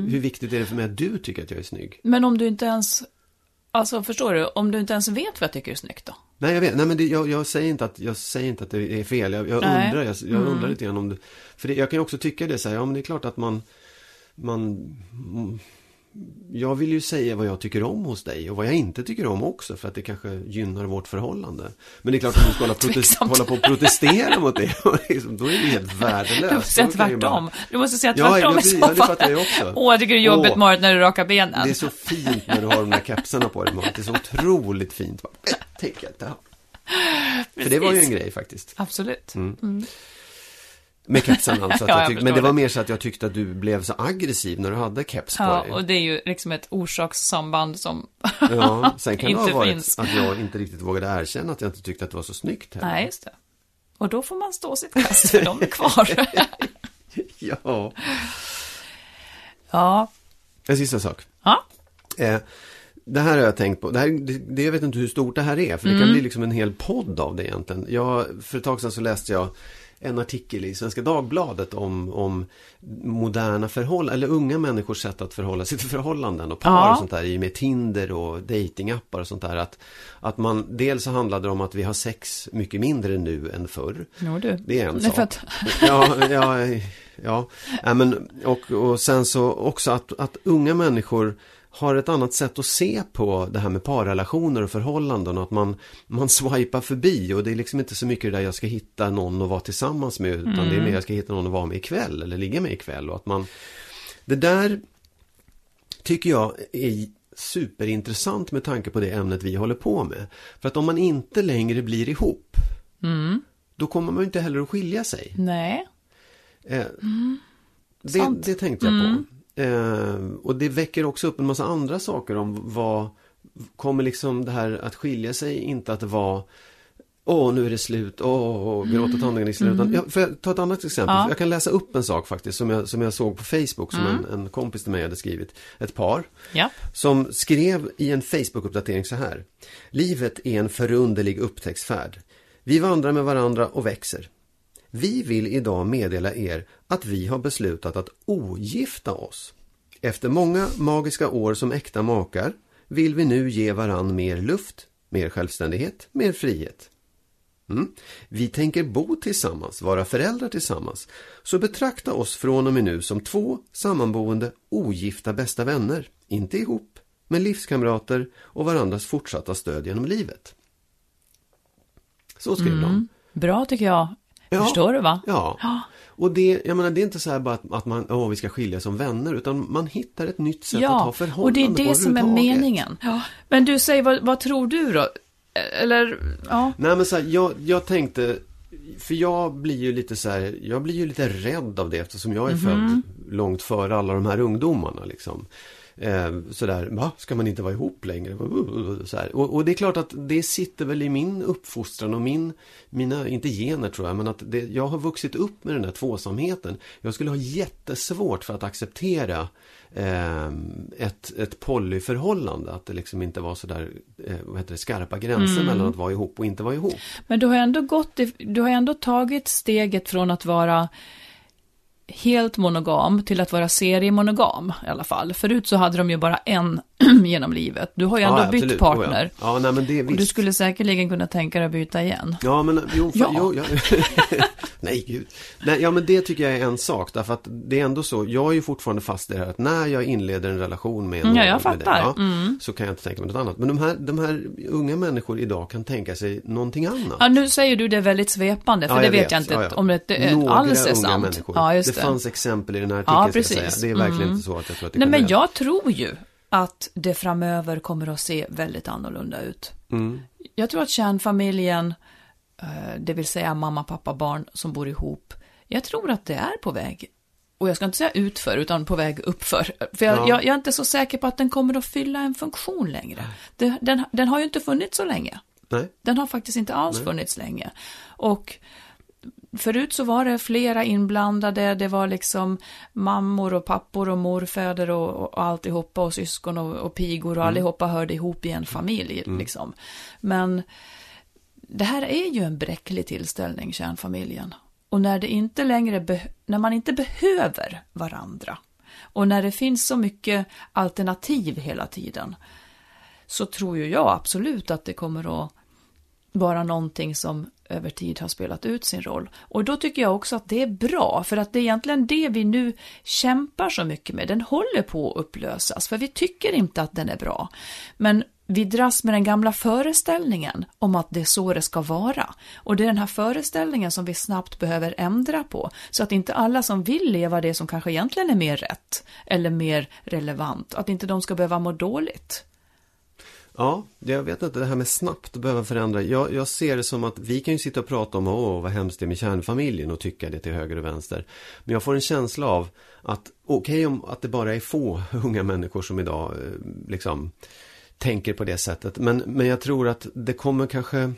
hur viktigt är det för mig att du tycker att jag är snygg? Men om du inte ens, alltså förstår du, om du inte ens vet vad jag tycker är snyggt då? Nej, jag vet. Nej, men det, jag, jag, säger inte att, jag säger inte att det är fel. Jag, jag undrar, jag, jag undrar lite grann om det. För det, jag kan ju också tycka det så här, ja men det är klart att man, man, mm, jag vill ju säga vad jag tycker om hos dig och vad jag inte tycker om också för att det kanske gynnar vårt förhållande. Men det är klart att du ska hålla, [LAUGHS] protest, hålla på och protestera mot det. [LAUGHS] liksom, då är det helt värdelöst. Du måste säga tvärtom. Du måste säga Ja, tvärtom jag- i så ja, det fall. fattar jag också. [LAUGHS] Åh, jag tycker det är jobbigt Åh. Marit när du rakar benen. Det är så fint när du har de där kepsarna på dig, Marit. Det är så otroligt fint. Bara, "Äh, Tänker jag inte ha. För det var ju en grej faktiskt. Absolut. Med kepsen alltså. Att [LAUGHS] Ja, jag jag tyck- förstår men det var mer så att jag tyckte att du blev så aggressiv när du hade keps på Ja, dig. och det är ju liksom ett orsakssamband som Ja, sen kan [LAUGHS] det ha varit finns. att jag inte riktigt vågade erkänna att jag inte tyckte att det var så snyggt heller. Nej, just det. Och då får man stå sitt kast, för de är kvar. [LAUGHS] Ja. ja. En sista sak. Ja. Eh, det här har jag tänkt på. Det här, det, jag vet inte hur stort det här är. För det Mm. kan bli liksom en hel podd av det egentligen. Jag, för ett tag sedan så läste jag en artikel i Svenska Dagbladet om, om moderna förhållanden, eller unga människors sätt att förhålla sig till förhållanden och par Ja. och sånt där i och med Tinder och datingappar och sånt där. Att, att man, dels så handlade det om att vi har sex mycket mindre nu än förr. Jo, du. Det är en Nej, sak. för att- [LAUGHS] Ja, ja, ja. ja men, och, och sen så också att, att unga människor har ett annat sätt att se på det här med parrelationer och förhållanden och att man, man swipar förbi och det är liksom inte så mycket det där jag ska hitta någon att vara tillsammans med utan det är mer jag ska hitta någon att vara med ikväll eller ligga med ikväll och att man Det där tycker jag är superintressant med tanke på det ämnet vi håller på med. För att om man inte längre blir ihop då kommer man ju inte heller att skilja sig. Nej. Eh, det, Sant. det tänkte jag på. Eh, och det väcker också upp en massa andra saker om vad kommer liksom det här att skilja sig inte att vara Åh, nu är det slut. Åh, gråta tandläkaren i slutet. Ja, får jag ta ett annat exempel? Ja. Jag kan läsa upp en sak faktiskt som jag, som jag såg på Facebook som en, en kompis till mig hade skrivit. Ett par Ja. som skrev i en Facebook-uppdatering så här. Livet är en förunderlig upptäcktsfärd. Vi vandrar med varandra och växer. Vi vill idag meddela er att vi har beslutat att ogifta oss. Efter många magiska år som äkta makar vill vi nu ge varann mer luft, mer självständighet, mer frihet. Mm. Vi tänker bo tillsammans, vara föräldrar tillsammans. Så betrakta oss från och med nu som två sammanboende, ogifta bästa vänner. Inte ihop, men livskamrater och varandras fortsatta stöd genom livet. Så skrev de. Mm. Bra tycker jag. Ja. Förstår du va? Ja. Och det, jag menar, det är inte så här bara att, att man, åh, vi ska skilja som vänner, utan man hittar ett nytt sätt att ha Ja, förhållande och det är på det som är meningen. Men du, säg vad, vad tror du då? Eller, ja. Nej men så här, jag, jag tänkte, för jag blir ju lite så här, jag blir ju lite rädd av det eftersom jag är Mhm. född långt före alla de här ungdomarna liksom. Eh, sådär, va, ska man inte vara ihop längre? Och, och det är klart att det sitter väl i min uppfostran och min, mina, inte gener tror jag, men att det, jag har vuxit upp med den här tvåsamheten. Jag skulle ha jättesvårt för att acceptera eh, ett, ett polyförhållande, att det liksom inte var sådär, eh, vad heter det, skarpa gränser mellan att vara ihop och inte vara ihop. Men du har ändå gått, du har ändå tagit steget från att vara helt monogam till att vara seriemonogam i alla fall. Förut så hade de ju bara en [CLEARS THROAT] genom livet. Du har ju ändå Ja, bytt partner. Oh, ja. ja, nej det Och du skulle säkerligen kunna tänka dig att byta igen. Ja, men jo, för, Ja. jo ja. [LAUGHS] Nej, gud. Nej, ja, men det tycker jag är en sak. Därför att det är ändå så. Jag är ju fortfarande fast i det här att när jag inleder en relation med någon. Ja, jag fattar. dig, ja, Så kan jag inte tänka mig något annat. Men de här, de här unga människor idag kan tänka sig någonting annat. Ja, nu säger du det väldigt svepande, för det vet jag inte om det är- Några alls är sant. Människor. Ja, just det, det. Fanns exempel i den här artikeln. Ja, precis. Det är verkligen Mm. inte så att jag tror att det Nej, men jag tror ju att det framöver kommer att se väldigt annorlunda ut. Mm. Jag tror att kärnfamiljen, eh, det vill säga mamma, pappa, barn som bor ihop, jag tror att det är på väg. Och jag ska inte säga utför, utan på väg uppför. [LAUGHS] För jag, Ja. jag, jag är inte så säker på att den kommer att fylla en funktion längre. Det, den, den har ju inte funnits så länge. Nej. Den har faktiskt inte alls funnits länge. Och förut så var det flera inblandade, det var liksom mammor och pappor och morfäder och, och alltihopa och syskon och, och pigor och allihopa hörde ihop i en familj liksom. Men det här är ju en bräcklig tillställning, kärnfamiljen. Och när det inte längre, när man inte behöver varandra och när det finns så mycket alternativ hela tiden så tror ju jag absolut att det kommer att vara någonting som över tid har spelat ut sin roll. Och då tycker jag också att det är bra, för att det är egentligen det vi nu kämpar så mycket med. Den håller på att upplösas, för vi tycker inte att den är bra. Men vi dras med den gamla föreställningen om att det är så det ska vara. Och det är den här föreställningen som vi snabbt behöver ändra på, så att inte alla som vill leva det som kanske egentligen är mer rätt eller mer relevant, att inte de ska behöva må dåligt. Ja, jag vet inte, det här med snabbt behöva förändra. Jag, jag ser det som att vi kan ju sitta och prata om åh, vad hemskt det är med kärnfamiljen och tycka det till höger och vänster. Men jag får en känsla av att okej okay, om att det bara är få [LAUGHS] unga människor som idag eh, liksom tänker på det sättet. Men, men jag tror att det kommer kanske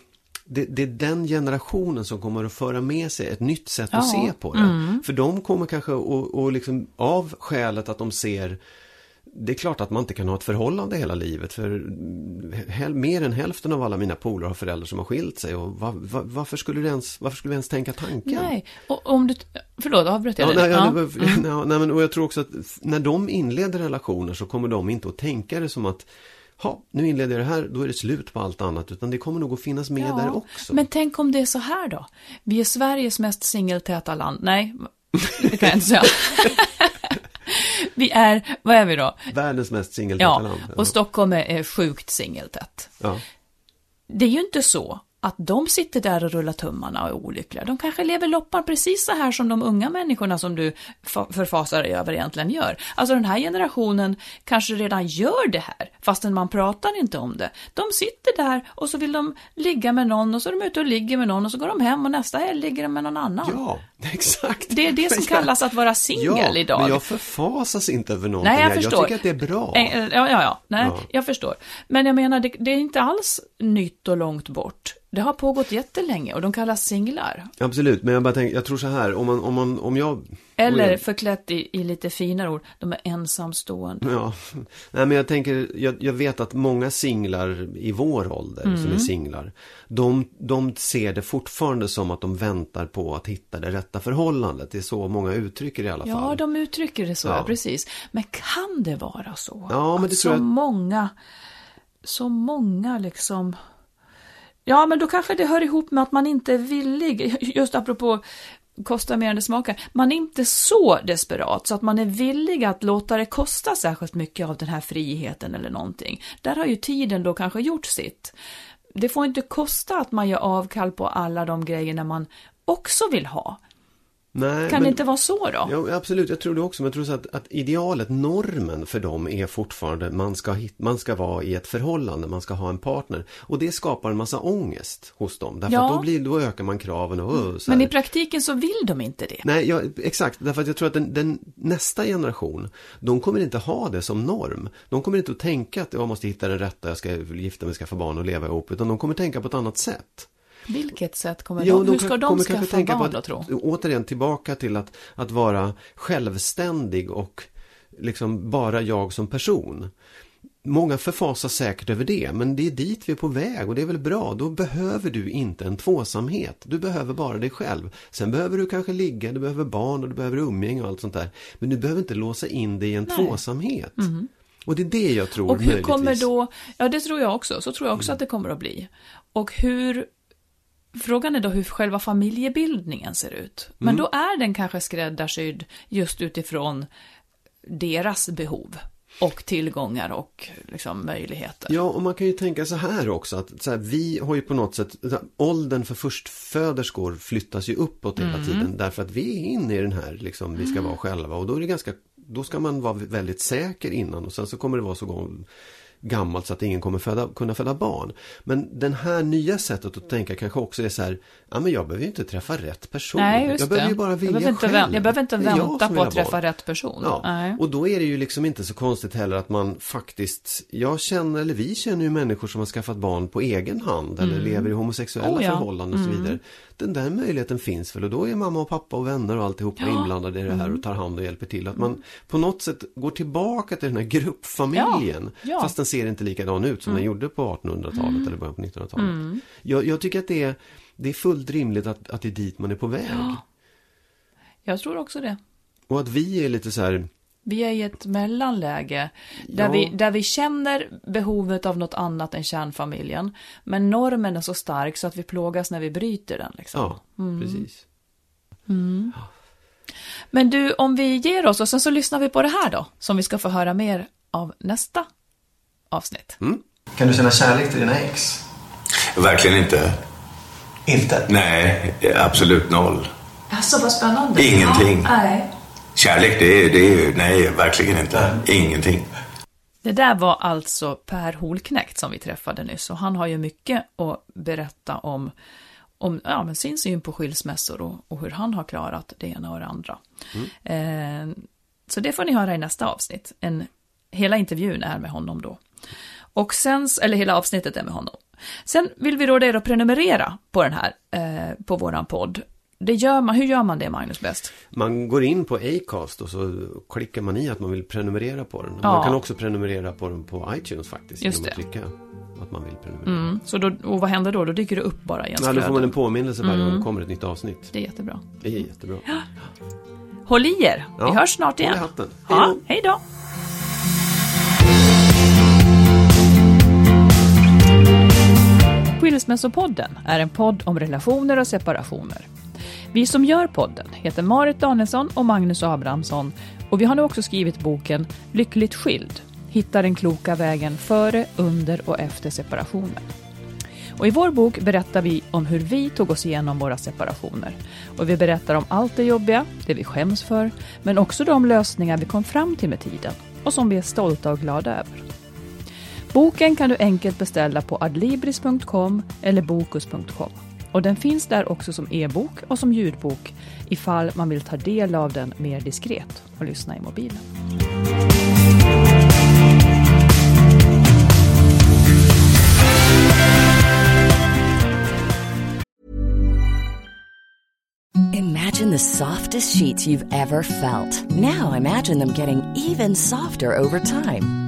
det, det, är den generationen som kommer att föra med sig ett nytt sätt ja. att se på det. Mm. För de kommer kanske och, och liksom av skälet att de ser det är klart att man inte kan ha ett förhållande hela livet för mer än hälften av alla mina polare har föräldrar som har skilt sig och var, var, varför skulle du ens, varför skulle du ens tänka tanken? Nej, och om du, förlåt avbröt jag ja, dig? Nej, ja. [LAUGHS] mm. ja, nej, men och jag tror också att när de inleder relationer så kommer de inte att tänka det som att ha, nu inleder jag det här, då är det slut på allt annat, utan det kommer nog att finnas med ja, där också. Men tänk om det är så här då? Vi är Sveriges mest singeltäta land. Nej, det kan jag inte säga. [LAUGHS] vi är, vad är vi då? Världens mest singeltäta ja, land. Ja, och Stockholm är sjukt singeltätt. Ja. Det är ju inte så att de sitter där och rullar tummarna och är olyckliga. De kanske lever loppar precis så här som de unga människorna som du förfasar dig över egentligen gör. Alltså den här generationen kanske redan gör det här, fastän man pratar inte om det. De sitter där och så vill de ligga med någon och så är de ute och ligger med någon och så går de hem och nästa helg ligger de med någon annan. Ja, [LAUGHS] exakt. Det är det som [LAUGHS] kallas att vara singel ja, idag. men jag förfasas inte över någonting. Nej, jag här. förstår. Jag tycker att det är bra. Ja, ja, ja. Nej, ja. jag förstår. Men jag menar, det, det är inte alls nytt och långt bort. Det har pågått jättelänge och de kallas singlar. Absolut, men jag bara tänker, jag tror så här, om, man, om, man, om jag... Eller förklätt i, i lite finare ord, de är ensamstående. Ja, nej men jag tänker, jag, jag vet att många singlar i vår ålder mm. som är singlar, de, de ser det fortfarande som att de väntar på att hitta det rätta förhållandet. Det är så många uttrycker det i alla fall. Ja, de uttrycker det så, ja. precis. Men kan det vara så? Ja, men det att tror så jag... många, så många liksom Ja, men då kanske det hör ihop med att man inte är villig, just apropå kosta mer än det smakar. Man är inte så desperat så att man är villig att låta det kosta särskilt mycket av den här friheten eller någonting. Där har ju tiden då kanske gjort sitt. Det får inte kosta att man gör avkall på alla de grejerna man också vill ha. Nej, kan men, det inte vara så då? Ja, absolut, jag tror det också. Men jag tror så att, att idealet, normen för dem är fortfarande man ska, hit, man ska vara i ett förhållande, man ska ha en partner. Och det skapar en massa ångest hos dem. Därför Ja. att då, blir, då ökar man kraven och uh, så Men i praktiken så vill de inte det. Nej, ja, exakt. Därför att jag tror att den, den, nästa generation, de kommer inte ha det som norm. De kommer inte att tänka att jag måste hitta den rätta, jag ska gifta mig, skaffa barn och leva ihop. Utan de kommer tänka på ett annat sätt. Vilket sätt kommer Jo, de, hur ska de kommer kanske skaffa tänka barn på då att, tro? Återigen tillbaka till att, att vara självständig och liksom bara jag som person. Många förfasas säkert över det, men det är dit vi är på väg och det är väl bra. Då behöver du inte en tvåsamhet. Du behöver bara dig själv. Sen behöver du kanske ligga, du behöver barn och du behöver umgänge och allt sånt där. Men du behöver inte låsa in dig i en tvåsamhet. Och det är det jag tror Och hur möjligtvis. kommer då, ja det tror jag också, så tror jag också att det kommer att bli. Och hur, frågan är då hur själva familjebildningen ser ut. Men Mm. då är den kanske skräddarsydd just utifrån deras behov och tillgångar och liksom möjligheter. Ja, och man kan ju tänka så här också att här, vi har ju på något sätt, här, åldern för förstföderskor flyttas ju uppåt hela Mm. tiden därför att vi är inne i den här, liksom, vi ska vara själva och då är det ganska, då ska man vara väldigt säker innan och sen så kommer det vara så gång, gammalt så att ingen kommer föda, kunna föda barn. Men den här nya sättet att tänka kanske också är så här, ja men jag behöver ju inte träffa rätt person. Nej, just jag behöver det. ju bara vilja jag behöver inte, själv. vänta, jag behöver inte Det vänta på att träffa barn. rätt person. Ja, och då är det ju liksom inte så konstigt heller att man faktiskt, jag känner, eller vi känner ju människor som har skaffat barn på egen hand eller lever i homosexuella Oh ja. förhållanden och så vidare. Den där möjligheten finns väl och då är mamma och pappa och vänner och alltihopa Ja. inblandade i det här och tar hand och hjälper till. Att man på något sätt går tillbaka till den här gruppfamiljen. Ja, ja. Fast den ser inte likadan ut som den gjorde på 1800-talet eller början på 1900-talet. Jag, jag tycker att det är, det är fullt rimligt att, att det är dit man är på väg. Jag tror också det. Och att vi är lite så här Vi är i ett mellanläge där, vi, där vi känner behovet av något annat än kärnfamiljen. Men normen är så stark så att vi plågas när vi bryter den. Liksom. Ja, precis. Men du, om vi ger oss och sen så lyssnar vi på det här då, som vi ska få höra mer av nästa avsnitt. Kan du känna kärlek till dina ex? Verkligen inte. Inte? Nej, absolut noll. Alltså vad spännande. Ingenting. Ja, nej. Kärlek, det är, det är nej, verkligen inte. Ingenting. Det där var alltså Per Holknekt som vi träffade nyss och han har ju mycket att berätta om, om ja, men sin syn på skilsmässor och, och hur han har klarat det ena och det andra. Eh, så det får ni höra i nästa avsnitt. En, hela intervjun är med honom då. Och sen, eller hela avsnittet är med honom. Sen vill vi råda er att prenumerera på den här, eh, på våran podd. Det gör man, hur gör man det Magnus bäst? Man går in på Acast och så klickar man i att man vill prenumerera på den. Ja. Man kan också prenumerera på den på iTunes faktiskt. Just genom att det. trycka att man vill prenumerera. Mm, så då, och vad händer då? Då dyker det upp bara i ens Ja, då får man en påminnelse varje gång det kommer ett nytt avsnitt. Det är jättebra. Det är jättebra. Håll i er, vi Ja, hörs snart håll i igen. hatten. Hej Ja, då. hej då. Skilsmässopodden är en podd om relationer och separationer. Vi som gör podden heter Marit Danielsson och Magnus Abrahamsson och vi har nu också skrivit boken Lyckligt skild. Hitta den kloka vägen före, under och efter separationen. Och I vår bok berättar vi om hur vi tog oss igenom våra separationer. Och Vi berättar om allt det jobbiga, det vi skäms för, men också de lösningar vi kom fram till med tiden och som vi är stolta och glada över. Boken kan du enkelt beställa på adlibris.com eller bokus.com. Och den finns där också som e-bok och som ljudbok ifall man vill ta del av den mer diskret och lyssna i mobilen. Imagine the softest sheets you've ever felt. Now imagine them getting even softer over time.